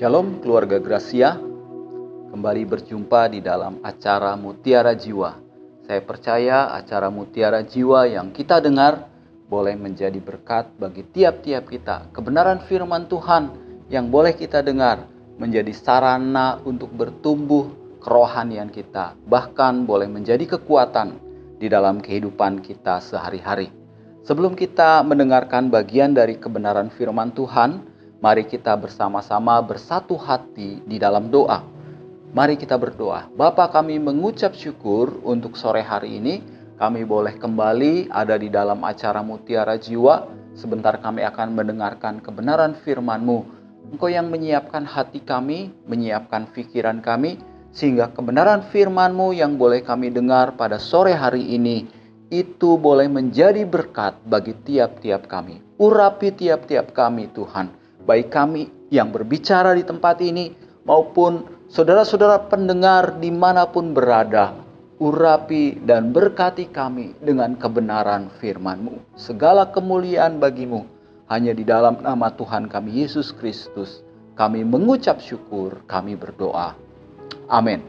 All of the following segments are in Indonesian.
Shalom keluarga Gracia, kembali berjumpa di dalam acara Mutiara Jiwa. Saya percaya acara Mutiara Jiwa yang kita dengar boleh menjadi berkat bagi tiap-tiap kita. Kebenaran firman Tuhan yang boleh kita dengar menjadi sarana untuk bertumbuh kerohanian kita, bahkan boleh menjadi kekuatan di dalam kehidupan kita sehari-hari. Sebelum kita mendengarkan bagian dari kebenaran firman Tuhan, Mari kita bersama-sama bersatu hati di dalam doa. Mari kita berdoa. Bapa kami mengucap syukur untuk sore hari ini. Kami boleh kembali ada di dalam acara Mutiara Jiwa. Sebentar kami akan mendengarkan kebenaran firman-Mu. Engkau yang menyiapkan hati kami, menyiapkan pikiran kami, sehingga kebenaran firman-Mu yang boleh kami dengar pada sore hari ini, itu boleh menjadi berkat bagi tiap-tiap kami. Urapi tiap-tiap kami Tuhan baik kami yang berbicara di tempat ini maupun saudara-saudara pendengar di mana pun berada, urapi dan berkati kami dengan kebenaran firman-Mu. Segala kemuliaan bagimu hanya di dalam nama Tuhan kami Yesus Kristus. Kami mengucap syukur, kami berdoa. Amin.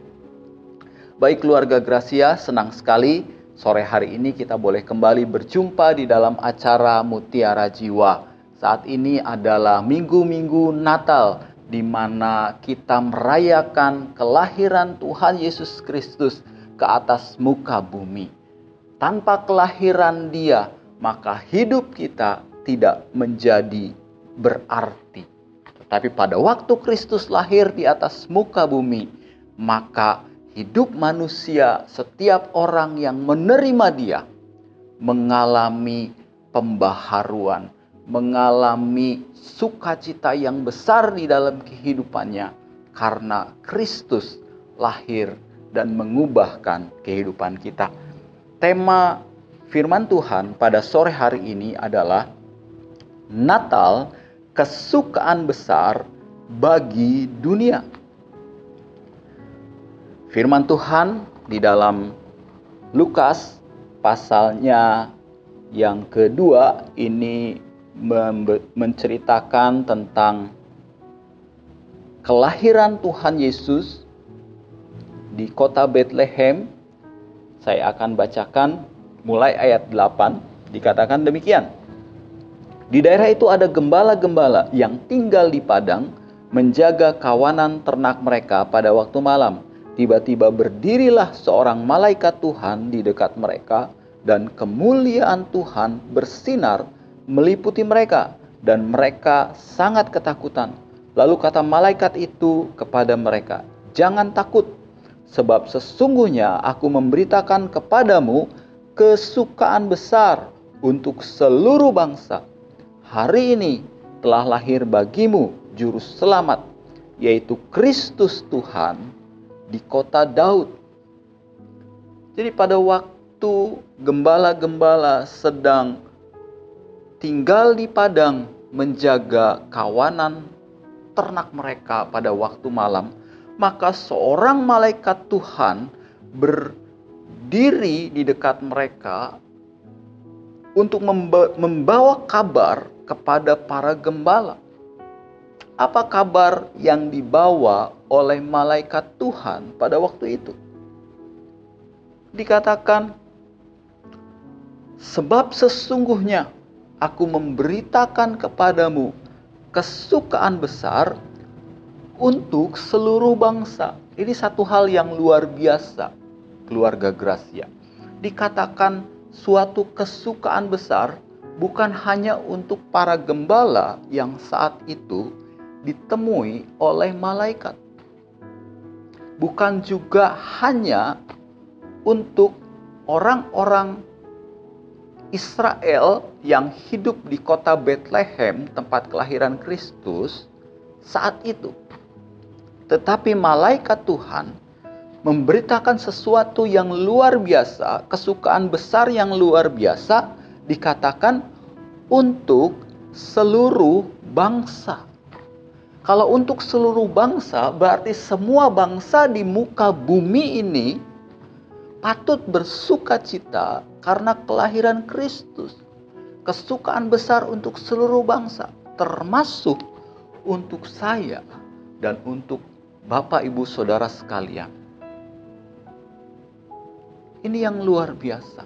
Baik keluarga Gracia, senang sekali sore hari ini kita boleh kembali berjumpa di dalam acara Mutiara Jiwa saat ini adalah minggu-minggu Natal di mana kita merayakan kelahiran Tuhan Yesus Kristus ke atas muka bumi. Tanpa kelahiran Dia, maka hidup kita tidak menjadi berarti. Tetapi pada waktu Kristus lahir di atas muka bumi, maka hidup manusia, setiap orang yang menerima Dia, mengalami pembaharuan mengalami sukacita yang besar di dalam kehidupannya karena Kristus lahir dan mengubahkan kehidupan kita. Tema firman Tuhan pada sore hari ini adalah Natal kesukaan besar bagi dunia. Firman Tuhan di dalam Lukas pasalnya yang kedua ini menceritakan tentang kelahiran Tuhan Yesus di kota Bethlehem. Saya akan bacakan mulai ayat 8 dikatakan demikian. Di daerah itu ada gembala-gembala yang tinggal di padang menjaga kawanan ternak mereka pada waktu malam. Tiba-tiba berdirilah seorang malaikat Tuhan di dekat mereka dan kemuliaan Tuhan bersinar meliputi mereka dan mereka sangat ketakutan. Lalu kata malaikat itu kepada mereka, "Jangan takut, sebab sesungguhnya aku memberitakan kepadamu kesukaan besar untuk seluruh bangsa. Hari ini telah lahir bagimu juru selamat, yaitu Kristus Tuhan di kota Daud." Jadi pada waktu gembala-gembala sedang tinggal di padang menjaga kawanan ternak mereka pada waktu malam, maka seorang malaikat Tuhan berdiri di dekat mereka untuk membawa kabar kepada para gembala. Apa kabar yang dibawa oleh malaikat Tuhan pada waktu itu? Dikatakan, sebab sesungguhnya aku memberitakan kepadamu kesukaan besar untuk seluruh bangsa. Ini satu hal yang luar biasa, keluarga Gracia. Dikatakan suatu kesukaan besar bukan hanya untuk para gembala yang saat itu ditemui oleh malaikat. Bukan juga hanya untuk orang-orang Israel yang hidup di kota Bethlehem, tempat kelahiran Kristus, saat itu. Tetapi malaikat Tuhan memberitakan sesuatu yang luar biasa, kesukaan besar yang luar biasa, dikatakan untuk seluruh bangsa. Kalau untuk seluruh bangsa, berarti semua bangsa di muka bumi ini patut bersuka cita karena kelahiran Kristus. Kesukaan besar untuk seluruh bangsa, termasuk untuk saya, dan untuk Bapak, Ibu, Saudara sekalian. Ini yang luar biasa.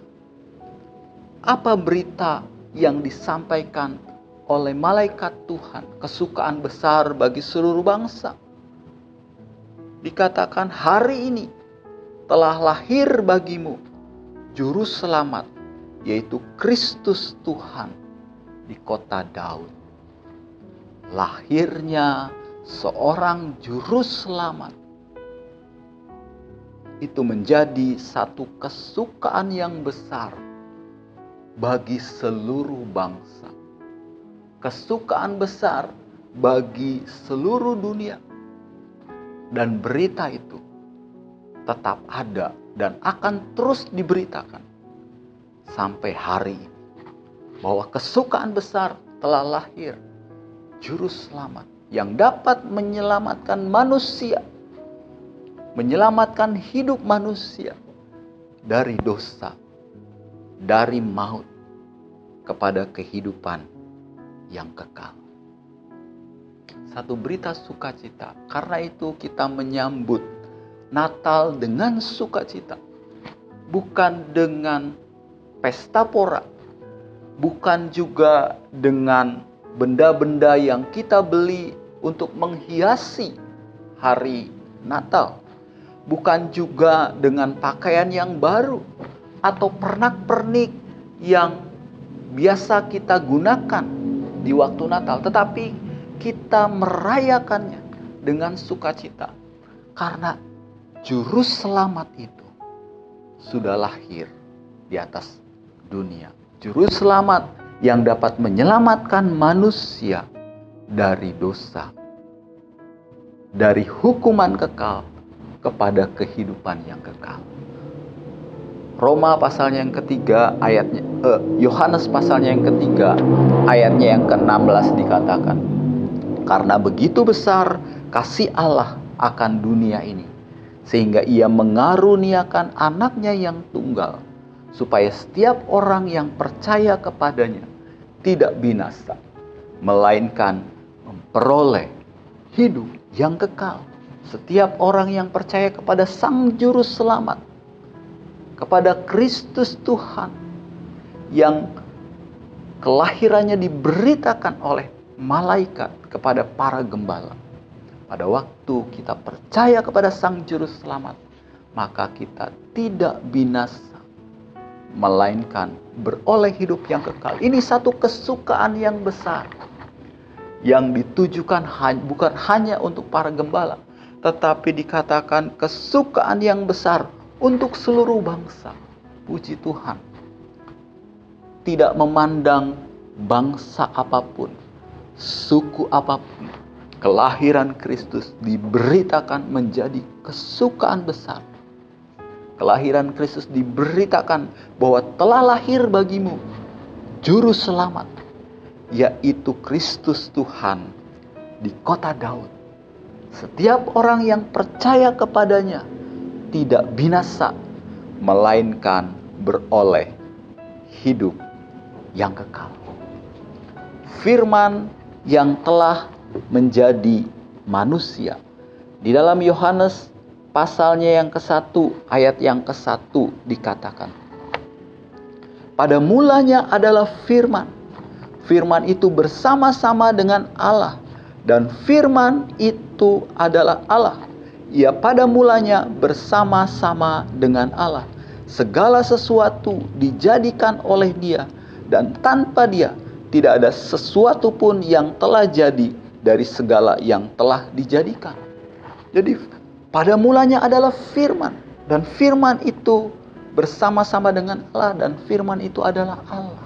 Apa berita yang disampaikan oleh malaikat Tuhan, kesukaan besar bagi seluruh bangsa? Dikatakan hari ini telah lahir bagimu juru selamat, yaitu Kristus Tuhan di kota Daud. Lahirnya seorang juru selamat itu menjadi satu kesukaan yang besar bagi seluruh bangsa. Kesukaan besar bagi seluruh dunia. Dan berita itu tetap ada dan akan terus diberitakan sampai hari ini. Bahwa kesukaan besar telah lahir juru selamat yang dapat menyelamatkan manusia, menyelamatkan hidup manusia dari dosa, dari maut kepada kehidupan yang kekal. Satu berita sukacita, karena itu kita menyambut Natal dengan sukacita, bukan dengan pesta pora, bukan juga dengan benda-benda yang kita beli untuk menghiasi hari Natal. Bukan juga dengan pakaian yang baru atau pernak-pernik yang biasa kita gunakan di waktu Natal, tetapi kita merayakannya dengan sukacita. Karena juru selamat itu sudah lahir di atas dunia. Juru selamat yang dapat menyelamatkan manusia dari dosa, dari hukuman kekal kepada kehidupan yang kekal. Roma pasalnya yang ketiga ayatnya eh, Yohanes pasalnya yang ketiga ayatnya yang ke-16 dikatakan karena begitu besar kasih Allah akan dunia ini sehingga ia mengaruniakan anaknya yang tunggal supaya setiap orang yang percaya kepadanya tidak binasa, melainkan memperoleh hidup yang kekal. Setiap orang yang percaya kepada Sang Juru Selamat, kepada Kristus Tuhan yang kelahirannya diberitakan oleh malaikat kepada para gembala. Pada waktu kita percaya kepada Sang Juru Selamat, maka kita tidak binasa melainkan beroleh hidup yang kekal. Ini satu kesukaan yang besar yang ditujukan bukan hanya untuk para gembala, tetapi dikatakan kesukaan yang besar untuk seluruh bangsa. Puji Tuhan. Tidak memandang bangsa apa pun, suku apa pun, kelahiran Kristus diberitakan menjadi kesukaan besar kelahiran Kristus diberitakan bahwa telah lahir bagimu juru selamat yaitu Kristus Tuhan di kota Daud. Setiap orang yang percaya kepadanya tidak binasa melainkan beroleh hidup yang kekal. Firman yang telah menjadi manusia. Di dalam Yohanes pasalnya yang ke-1, ayat yang ke-1 dikatakan. Pada mulanya adalah firman. Firman itu bersama-sama dengan Allah dan firman itu adalah Allah. Ia pada mulanya bersama-sama dengan Allah. Segala sesuatu dijadikan oleh Dia dan tanpa Dia tidak ada sesuatu pun yang telah jadi dari segala yang telah dijadikan. Jadi pada mulanya adalah firman dan firman itu bersama-sama dengan Allah dan firman itu adalah Allah.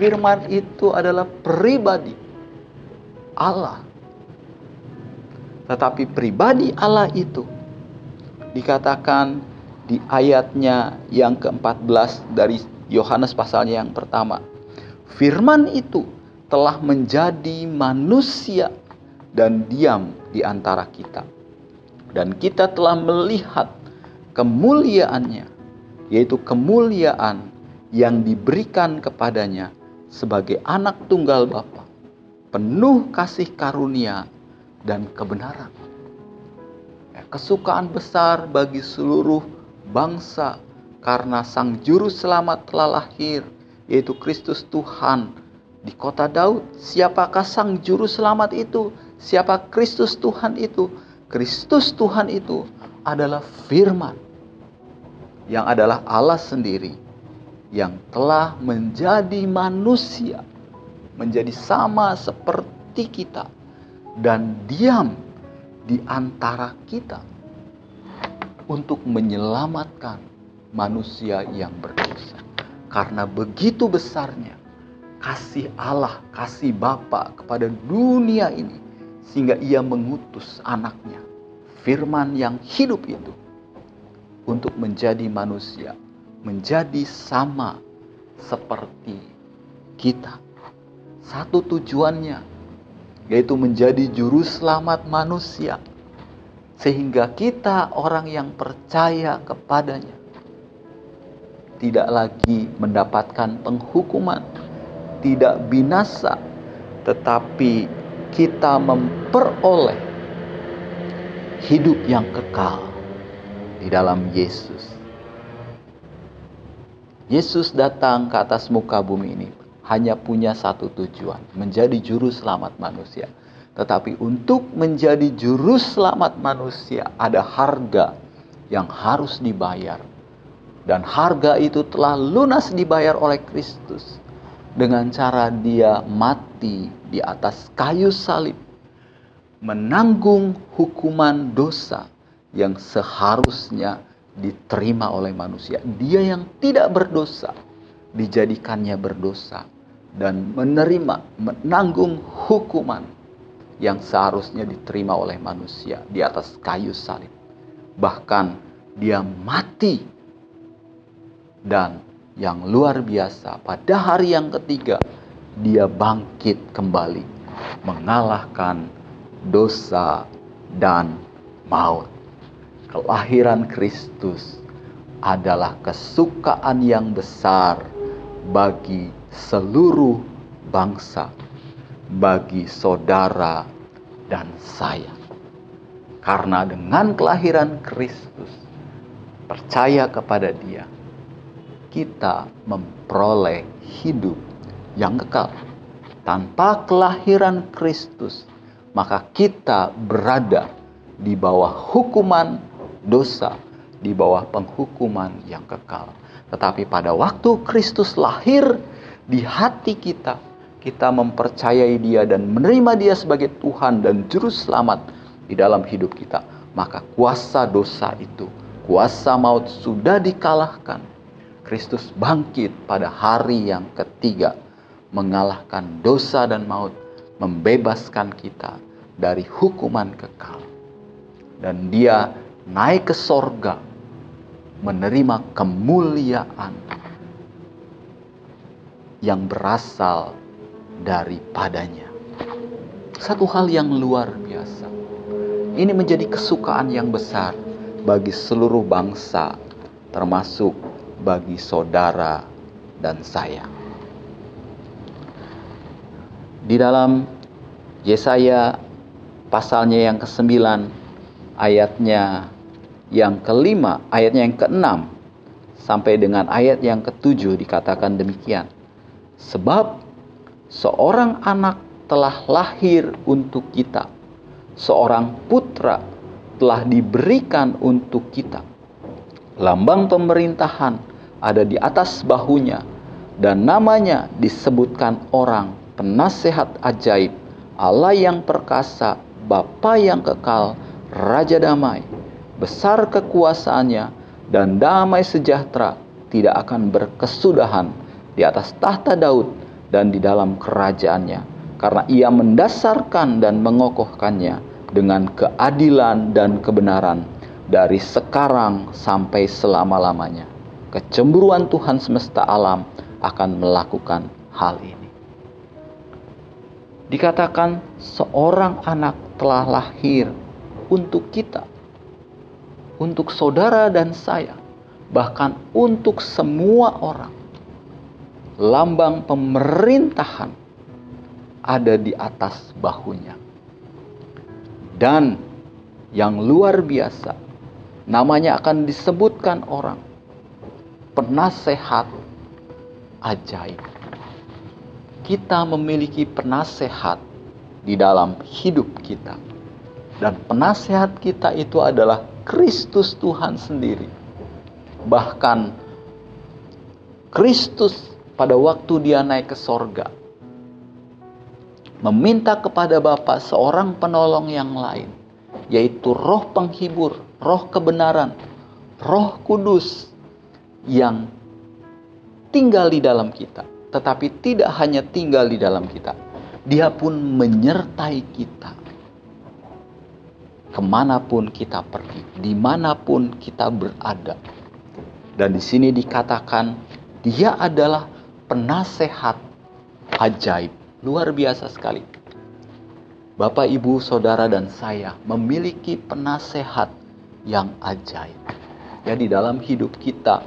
Firman itu adalah pribadi Allah. Tetapi pribadi Allah itu dikatakan di ayatnya yang ke-14 dari Yohanes pasalnya yang pertama. Firman itu telah menjadi manusia dan diam di antara kita dan kita telah melihat kemuliaannya, yaitu kemuliaan yang diberikan kepadanya sebagai anak tunggal Bapa, penuh kasih karunia dan kebenaran. Ya, kesukaan besar bagi seluruh bangsa karena Sang Juru Selamat telah lahir, yaitu Kristus Tuhan di kota Daud. Siapakah Sang Juru Selamat itu? Siapa Kristus Tuhan itu? Kristus Tuhan itu adalah firman yang adalah Allah sendiri yang telah menjadi manusia, menjadi sama seperti kita dan diam di antara kita untuk menyelamatkan manusia yang berdosa. Karena begitu besarnya kasih Allah, kasih Bapa kepada dunia ini sehingga ia mengutus anaknya, firman yang hidup itu untuk menjadi manusia, menjadi sama seperti kita. Satu tujuannya yaitu menjadi juru selamat manusia sehingga kita orang yang percaya kepadanya tidak lagi mendapatkan penghukuman, tidak binasa, tetapi kita memperoleh hidup yang kekal di dalam Yesus. Yesus datang ke atas muka bumi ini hanya punya satu tujuan, menjadi juru selamat manusia. Tetapi untuk menjadi juru selamat manusia ada harga yang harus dibayar. Dan harga itu telah lunas dibayar oleh Kristus dengan cara dia mati di atas kayu salib menanggung hukuman dosa yang seharusnya diterima oleh manusia. Dia yang tidak berdosa dijadikannya berdosa dan menerima menanggung hukuman yang seharusnya diterima oleh manusia di atas kayu salib. Bahkan dia mati dan yang luar biasa pada hari yang ketiga dia bangkit kembali mengalahkan dosa dan maut kelahiran Kristus adalah kesukaan yang besar bagi seluruh bangsa, bagi saudara dan saya. Karena dengan kelahiran Kristus, percaya kepada Dia, kita memperoleh hidup yang kekal. Tanpa kelahiran Kristus, maka kita berada di bawah hukuman dosa di bawah penghukuman yang kekal. Tetapi pada waktu Kristus lahir di hati kita, kita mempercayai Dia dan menerima Dia sebagai Tuhan dan Juru Selamat di dalam hidup kita, maka kuasa dosa itu, kuasa maut sudah dikalahkan. Kristus bangkit pada hari yang ketiga, mengalahkan dosa dan maut, membebaskan kita dari hukuman kekal. Dan Dia naik ke sorga, menerima kemuliaan yang berasal daripadanya. Satu hal yang luar biasa. Ini menjadi kesukaan yang besar bagi seluruh bangsa, termasuk bagi saudara dan saya. Di dalam Yesaya pasalnya yang ke-9 ayatnya yang kelima, ayatnya yang keenam sampai dengan ayat yang ketujuh dikatakan demikian. Sebab seorang anak telah lahir untuk kita, seorang putra telah diberikan untuk kita. Lambang pemerintahan ada di atas bahunya, dan namanya disebutkan orang penasehat ajaib, Allah yang perkasa, Bapa yang kekal, Raja damai besar kekuasaannya dan damai sejahtera tidak akan berkesudahan di atas tahta Daud dan di dalam kerajaannya karena ia mendasarkan dan mengokohkannya dengan keadilan dan kebenaran dari sekarang sampai selama-lamanya. Kecemburuan Tuhan semesta alam akan melakukan hal ini. Dikatakan seorang anak telah lahir untuk kita untuk saudara dan saya, bahkan untuk semua orang. Lambang pemerintahan ada di atas bahunya. dan yang luar biasa namanya akan disebutkan orang penasehat ajaib. Kita memiliki penasehat di dalam hidup kita. Dan penasehat kita itu adalah Kristus Tuhan sendiri. Bahkan Kristus pada waktu dia naik ke sorga meminta kepada Bapa seorang penolong yang lain yaitu roh penghibur, roh kebenaran, roh kudus yang tinggal di dalam kita. Tetapi tidak hanya tinggal di dalam kita, dia pun menyertai kita. Ke mana pun kita pergi, di mana pun kita berada. Dan di sini dikatakan dia adalah penasehat ajaib. Luar biasa sekali. Bapak, Ibu, Saudara, dan saya memiliki penasehat yang ajaib. Ya, di dalam hidup kita,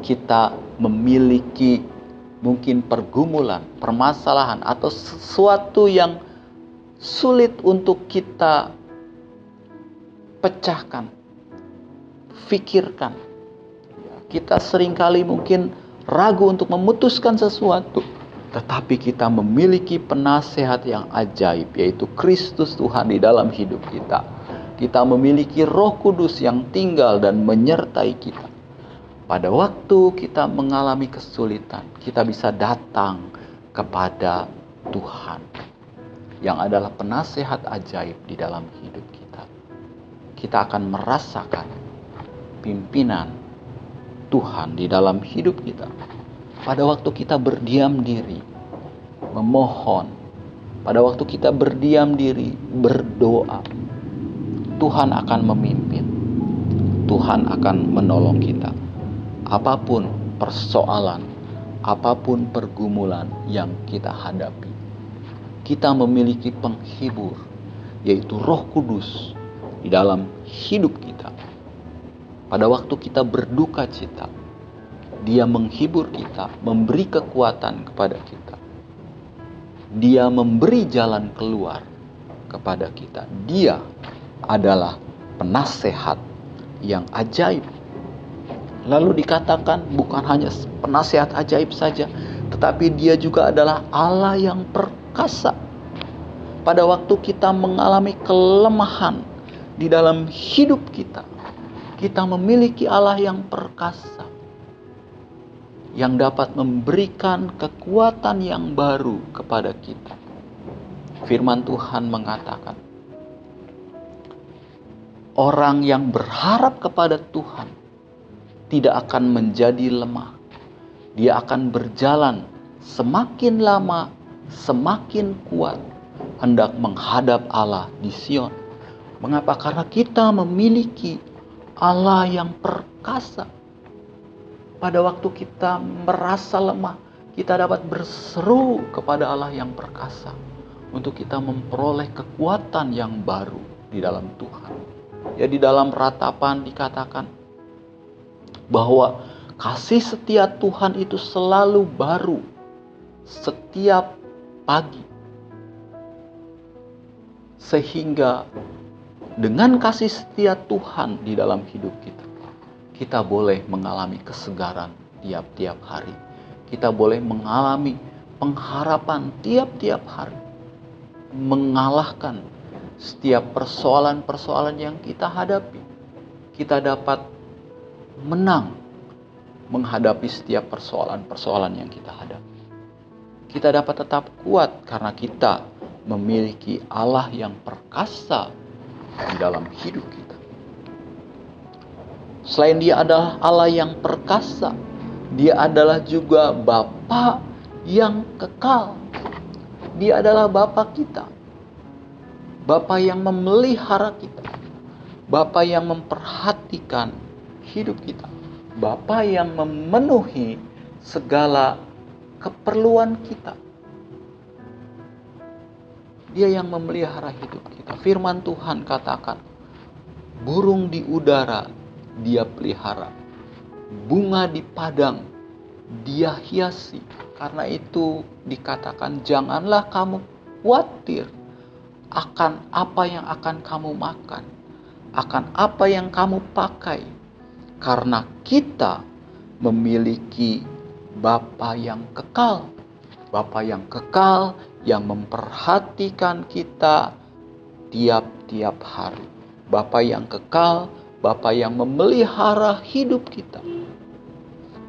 kita memiliki mungkin pergumulan, permasalahan, atau sesuatu yang sulit untuk kita pecahkan, pikirkan. Ya, kita sering kali mungkin ragu untuk memutuskan sesuatu, tetapi kita memiliki penasehat yang ajaib, yaitu Kristus Tuhan di dalam hidup kita. Kita memiliki Roh Kudus yang tinggal dan menyertai kita pada waktu kita mengalami kesulitan, kita bisa datang kepada Tuhan yang adalah penasehat ajaib di dalam hidup kita. Kita akan merasakan pimpinan Tuhan di dalam hidup kita. Pada waktu kita berdiam diri, memohon, pada waktu kita berdiam diri, berdoa, Tuhan akan memimpin. Tuhan akan menolong kita apa pun persoalan, apa pun pergumulan yang kita hadapi. Kita memiliki penghibur, yaitu Roh Kudus di dalam hidup kita. Pada waktu kita berduka cita, Dia menghibur kita, memberi kekuatan kepada kita. Dia memberi jalan keluar kepada kita. Dia adalah penasehat yang ajaib Lalu dikatakan bukan hanya penasihat ajaib saja, tetapi dia juga adalah Allah yang perkasa. Pada waktu kita mengalami kelemahan di dalam hidup kita, kita memiliki Allah yang perkasa yang dapat memberikan kekuatan yang baru kepada kita. Firman Tuhan mengatakan, orang yang berharap kepada Tuhan tidak akan menjadi lemah. Dia akan berjalan semakin lama, semakin kuat hendak menghadap Allah di Sion. Mengapa? Karena kita memiliki Allah yang perkasa. Pada waktu kita merasa lemah, kita dapat berseru kepada Allah yang perkasa untuk kita memperoleh kekuatan yang baru di dalam Tuhan. Ya di dalam ratapan dikatakan bahwa kasih setia Tuhan itu selalu baru setiap pagi. Sehingga dengan kasih setia Tuhan di dalam hidup kita, kita boleh mengalami kesegaran tiap-tiap hari. Kita boleh mengalami pengharapan tiap-tiap hari. Mengalahkan setiap persoalan-persoalan yang kita hadapi. Kita dapat menang menghadapi setiap persoalan-persoalan yang kita hadapi. Kita dapat tetap kuat karena kita memiliki Allah yang perkasa di dalam hidup kita. Selain dia adalah Allah yang perkasa, dia adalah juga Bapa yang kekal. Dia adalah Bapa kita. Bapa yang memelihara kita. Bapa yang memperhatikan hidup kita. Bapa yang memenuhi segala keperluan kita. Dia yang memelihara hidup kita. Firman Tuhan katakan, burung di udara dia pelihara. Bunga di padang dia hiasi. Karena itu dikatakan janganlah kamu khawatir akan apa yang akan kamu makan, akan apa yang kamu pakai, karena kita memiliki Bapa yang kekal, Bapa yang kekal yang memperhatikan kita tiap-tiap hari, Bapa yang kekal, Bapa yang memelihara hidup kita.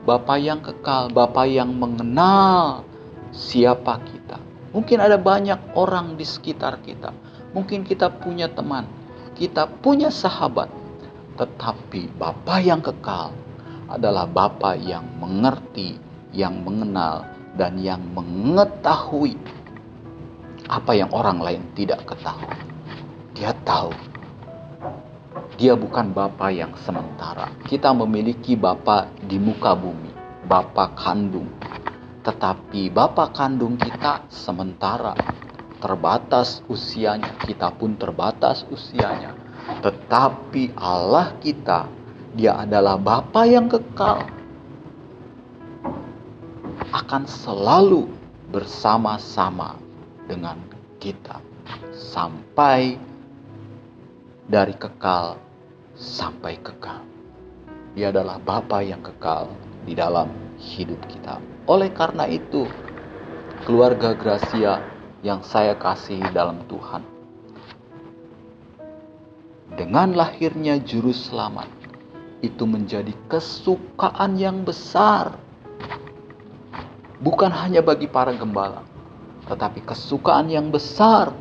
Bapa yang kekal, Bapa yang mengenal siapa kita. Mungkin ada banyak orang di sekitar kita. Mungkin kita punya teman, kita punya sahabat. Tetapi Bapa yang kekal adalah Bapa yang mengerti, yang mengenal, dan yang mengetahui apa yang orang lain tidak ketahui. Dia tahu dia bukan Bapa yang sementara. Kita memiliki Bapa di muka bumi, Bapa kandung. Tetapi Bapa kandung kita sementara, terbatas usianya, kita pun terbatas usianya. Tetapi Allah kita, Dia adalah Bapa yang kekal. Akan selalu bersama-sama dengan kita sampai dari kekal sampai kekal. Dia adalah Bapa yang kekal di dalam hidup kita. Oleh karena itu, keluarga Gracia yang saya kasih dalam Tuhan, dengan lahirnya juru selamat itu menjadi kesukaan yang besar bukan hanya bagi para gembala tetapi kesukaan yang besar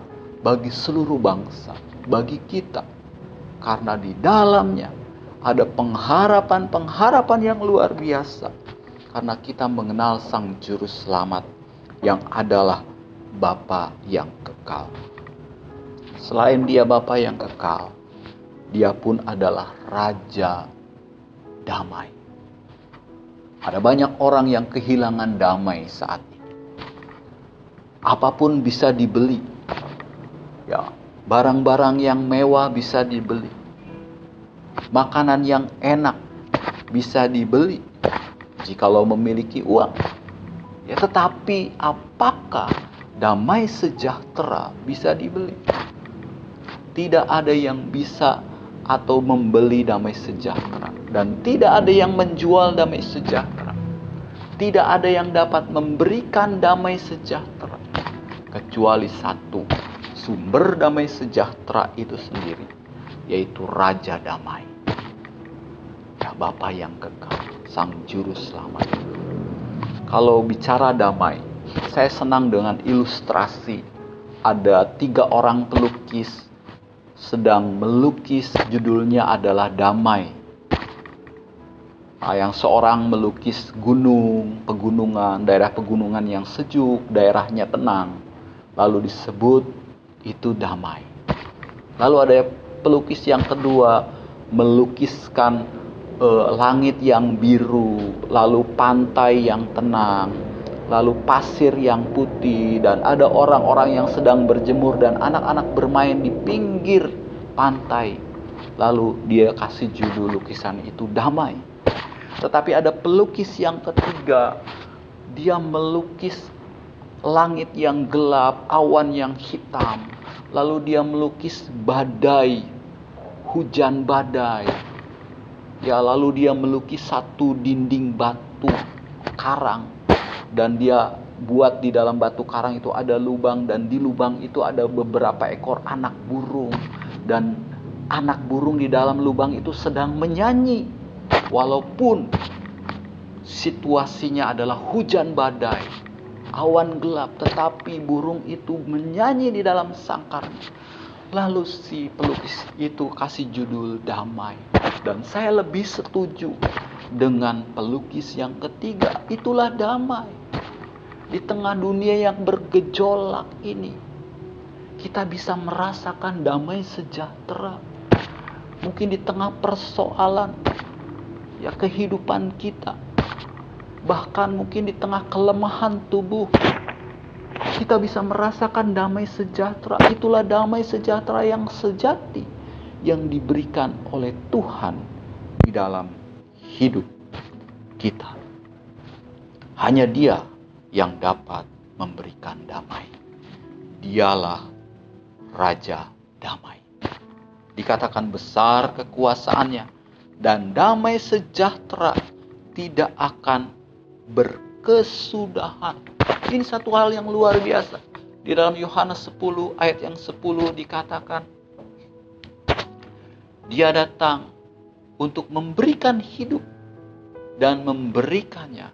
bagi seluruh bangsa bagi kita karena di dalamnya ada pengharapan-pengharapan yang luar biasa. Karena kita mengenal Sang Juru Selamat yang adalah Bapa yang kekal. Selain dia Bapa yang kekal, dia pun adalah Raja damai. Ada banyak orang yang kehilangan damai saat ini. Apa pun bisa dibeli. Ya, Barang-barang yang mewah bisa dibeli. Makanan yang enak bisa dibeli jikalau memiliki uang. Ya, tetapi apakah damai sejahtera bisa dibeli? Tidak ada yang bisa atau membeli damai sejahtera dan tidak ada yang menjual damai sejahtera. Tidak ada yang dapat memberikan damai sejahtera kecuali satu, sumber damai sejahtera itu sendiri, yaitu Raja Damai. Ya, Bapa yang kekal, Sang Juru Selamat. Kalau bicara damai, saya senang dengan ilustrasi. Ada tiga orang pelukis sedang melukis judulnya adalah damai. Nah, yang seorang melukis gunung, pegunungan, daerah pegunungan yang sejuk, daerahnya tenang. Lalu disebut itu damai. Lalu ada pelukis yang kedua melukiskan uh, langit yang biru, lalu pantai yang tenang, lalu pasir yang putih dan ada orang-orang yang sedang berjemur dan anak-anak bermain di pinggir pantai. Lalu dia kasih judul lukisan itu damai. Tetapi ada pelukis yang ketiga, dia melukis langit yang gelap, awan yang hitam. Lalu dia melukis badai, hujan badai. Ya, lalu dia melukis satu dinding batu karang dan dia buat di dalam batu karang itu ada lubang dan di lubang itu ada beberapa ekor anak burung dan anak burung di dalam lubang itu sedang menyanyi walaupun situasinya adalah hujan badai awan gelap, tetapi burung itu menyanyi di dalam sangkarnya. Lalu si pelukis itu kasih judul damai. Dan saya lebih setuju dengan pelukis yang ketiga, itulah damai. Di tengah dunia yang bergejolak ini, kita bisa merasakan damai sejahtera. Mungkin di tengah persoalan ya kehidupan kita, bahkan mungkin di tengah kelemahan tubuh, kita bisa merasakan damai sejahtera. Itulah damai sejahtera yang sejati yang diberikan oleh Tuhan di dalam hidup kita. Hanya Dia yang dapat memberikan damai. Dialah Raja damai. Dikatakan besar kekuasaannya dan damai sejahtera tidak akan berkesudahan. Ini satu hal yang luar biasa. Di dalam Yohanes 10 ayat yang 10 dikatakan dia datang untuk memberikan hidup dan memberikannya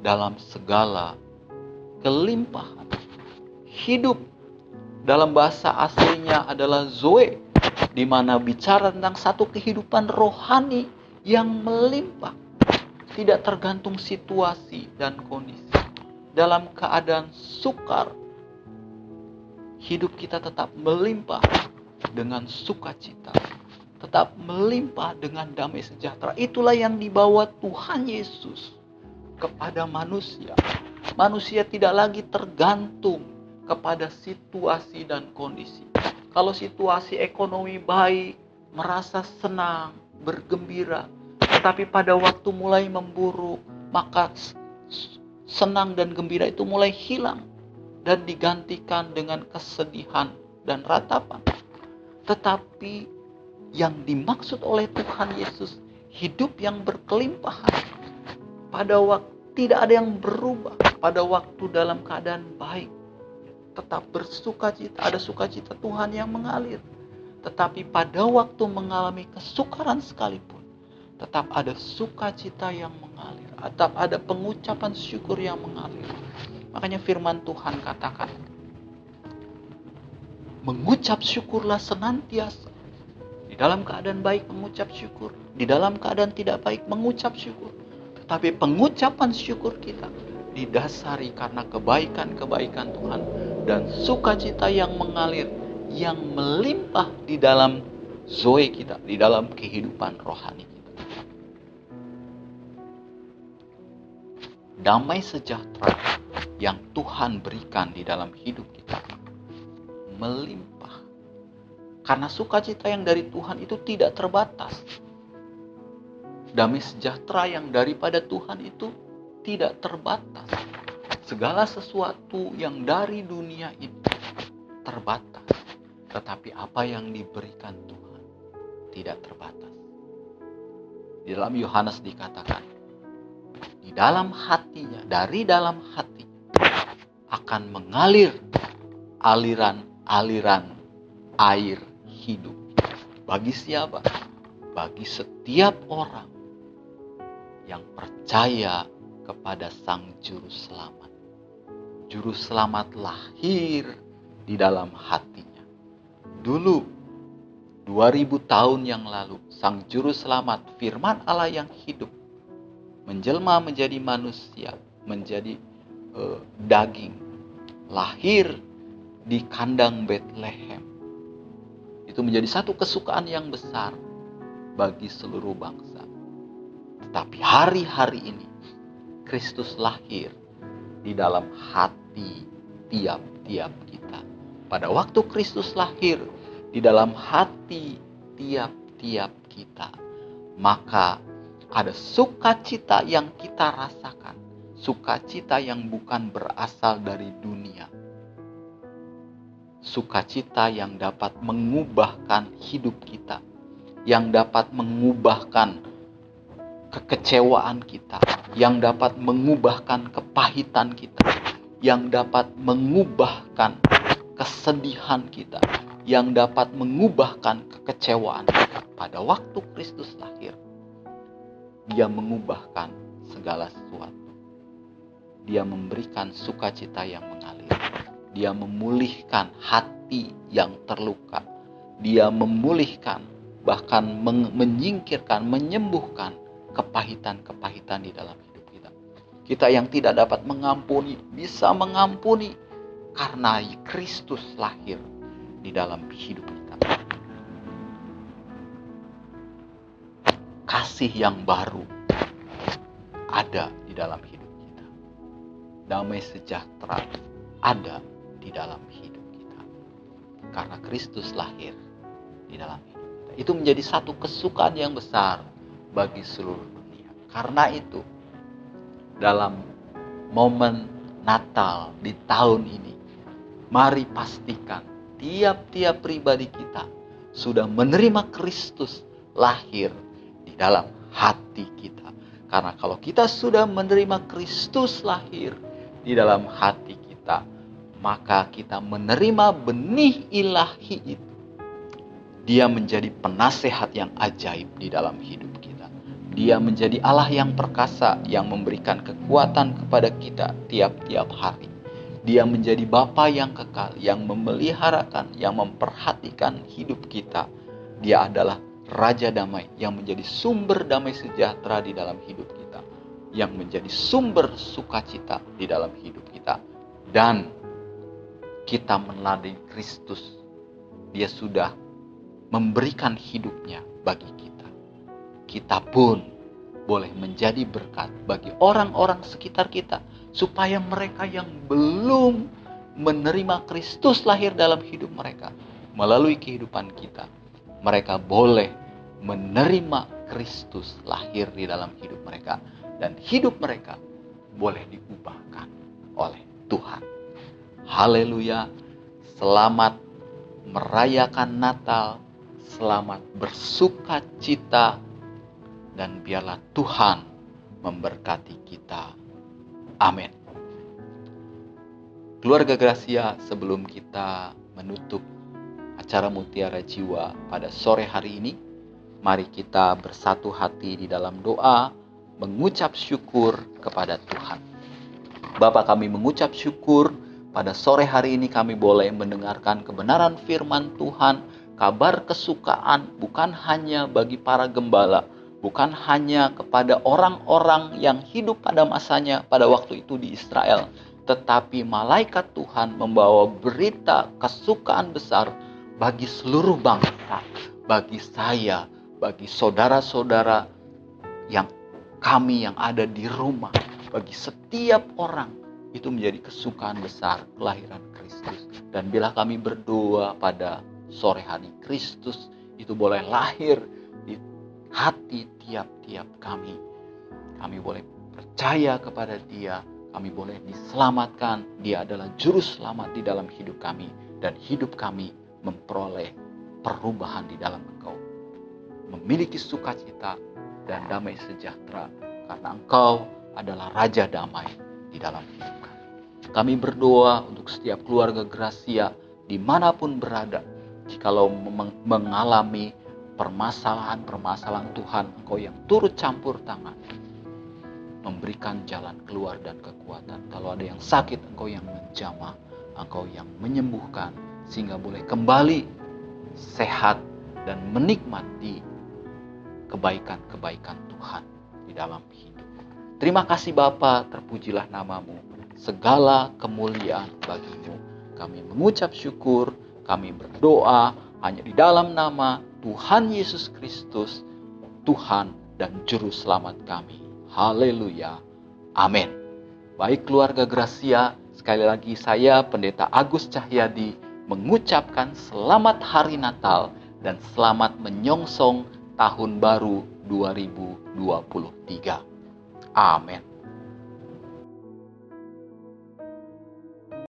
dalam segala kelimpahan. Hidup dalam bahasa aslinya adalah zoe, di mana bicara tentang satu kehidupan rohani yang melimpah, tidak tergantung situasi dan kondisi. Dalam keadaan sukar, hidup kita tetap melimpah dengan sukacita, tetap melimpah dengan damai sejahtera. Itulah yang dibawa Tuhan Yesus kepada manusia. Manusia tidak lagi tergantung kepada situasi dan kondisi. Kalau situasi ekonomi baik, merasa senang, bergembira, tetapi pada waktu mulai memburuk, maka senang dan gembira itu mulai hilang dan digantikan dengan kesedihan dan ratapan. Tetapi yang dimaksud oleh Tuhan Yesus hidup yang berkelimpahan pada waktu tidak ada yang berubah pada waktu dalam keadaan baik tetap bersuka cita, ada sukacita Tuhan yang mengalir. Tetapi pada waktu mengalami kesukaran sekalipun, tetap ada sukacita yang mengalir, tetap ada pengucapan syukur yang mengalir. Makanya firman Tuhan katakan, mengucap syukurlah senantiasa. Di dalam keadaan baik mengucap syukur, di dalam keadaan tidak baik mengucap syukur. Tetapi pengucapan syukur kita didasari karena kebaikan-kebaikan Tuhan dan sukacita yang mengalir yang melimpah di dalam zoe kita, di dalam kehidupan rohani kita. Damai sejahtera yang Tuhan berikan di dalam hidup kita melimpah. Karena sukacita yang dari Tuhan itu tidak terbatas. Damai sejahtera yang daripada Tuhan itu tidak terbatas. Segala sesuatu yang dari dunia itu terbatas. Tetapi apa yang diberikan Tuhan tidak terbatas. Di dalam Yohanes dikatakan, di dalam hatinya, dari dalam hati akan mengalir aliran-aliran air hidup. Bagi siapa? Bagi setiap orang yang percaya kepada Sang Juru Selamat. Juru Selamat lahir di dalam hatinya. Dulu, 2000 tahun yang lalu, Sang Juru Selamat, firman Allah yang hidup, menjelma menjadi manusia, menjadi uh, daging, lahir di kandang Bethlehem. Itu menjadi satu kesukaan yang besar bagi seluruh bangsa. Tetapi hari-hari ini Kristus lahir di dalam hati tiap-tiap kita. Pada waktu Kristus lahir di dalam hati tiap-tiap kita, maka ada sukacita yang kita rasakan, sukacita yang bukan berasal dari dunia. Sukacita yang dapat mengubahkan hidup kita, yang dapat mengubahkan kekecewaan kita, yang dapat mengubahkan kepahitan kita, yang dapat mengubahkan kesedihan kita, yang dapat mengubahkan kekecewaan. Pada waktu Kristus lahir, Dia mengubahkan segala sesuatu. Dia memberikan sukacita yang mengalir. Dia memulihkan hati yang terluka. Dia memulihkan, bahkan menyingkirkan, menyembuhkan kepahitan-kepahitan di dalam hidup kita. Kita yang tidak dapat mengampuni bisa mengampuni karena Kristus lahir di dalam hidup kita. Kasih yang baru ada di dalam hidup kita. Damai sejahtera ada di dalam hidup kita. Karena Kristus lahir di dalam hidup kita. Itu menjadi satu kesukaan yang besar bagi seluruh dunia. Karena itu, dalam momen Natal di tahun ini, mari pastikan tiap-tiap pribadi kita sudah menerima Kristus lahir di dalam hati kita. Karena kalau kita sudah menerima Kristus lahir di dalam hati kita, maka kita menerima benih ilahi itu. Dia menjadi penasehat yang ajaib di dalam hidup. Dia menjadi Allah yang perkasa yang memberikan kekuatan kepada kita tiap-tiap hari. Dia menjadi Bapa yang kekal, yang memeliharakan, yang memperhatikan hidup kita. Dia adalah Raja Damai yang menjadi sumber damai sejahtera di dalam hidup kita. Yang menjadi sumber sukacita di dalam hidup kita. Dan kita meladeni Kristus. Dia sudah memberikan hidupnya bagi kita. Kita pun boleh menjadi berkat bagi orang-orang sekitar kita supaya mereka yang belum menerima Kristus lahir dalam hidup mereka melalui kehidupan kita mereka boleh menerima Kristus lahir di dalam hidup mereka dan hidup mereka boleh diubahkan oleh Tuhan. Haleluya. Selamat merayakan Natal, selamat bersuka cita dan biarlah Tuhan memberkati kita. Amin. Keluarga Gracia, sebelum kita menutup acara Mutiara Jiwa pada sore hari ini, mari kita bersatu hati di dalam doa mengucap syukur kepada Tuhan. Bapak kami mengucap syukur pada sore hari ini kami boleh mendengarkan kebenaran firman Tuhan, kabar kesukaan bukan hanya bagi para gembala, bukan hanya kepada orang-orang yang hidup pada masanya pada waktu itu di Israel, tetapi malaikat Tuhan membawa berita kesukaan besar bagi seluruh bangsa, bagi saya, bagi saudara-saudara yang kami yang ada di rumah, bagi setiap orang itu menjadi kesukaan besar kelahiran Kristus. Dan bila kami berdoa pada sore hari Kristus itu boleh lahir hati tiap-tiap kami. Kami boleh percaya kepada Dia, kami boleh diselamatkan. Dia adalah juru selamat di dalam hidup kami dan hidup kami memperoleh perubahan di dalam Engkau. Memiliki sukacita dan damai sejahtera karena Engkau adalah Raja Damai di dalam hidup kami. Kami berdoa untuk setiap keluarga Gracia di mana pun berada. Jikalau mengalami permasalahan-permasalahan Tuhan, Engkau yang turut campur tangan. Memberikan jalan keluar dan kekuatan. Kalau ada yang sakit, Engkau yang menjamah. Engkau yang menyembuhkan. Sehingga boleh kembali sehat dan menikmati kebaikan-kebaikan Tuhan di dalam hidup. Terima kasih Bapa, terpujilah namamu. Segala kemuliaan bagimu. Kami mengucap syukur, kami berdoa hanya di dalam nama Tuhan Yesus Kristus, Tuhan dan Juru Selamat kami. Haleluya. Amin. Baik keluarga Gracia, sekali lagi saya Pendeta Agus Cahyadi mengucapkan selamat hari Natal dan selamat menyongsong tahun baru 2023. Amin.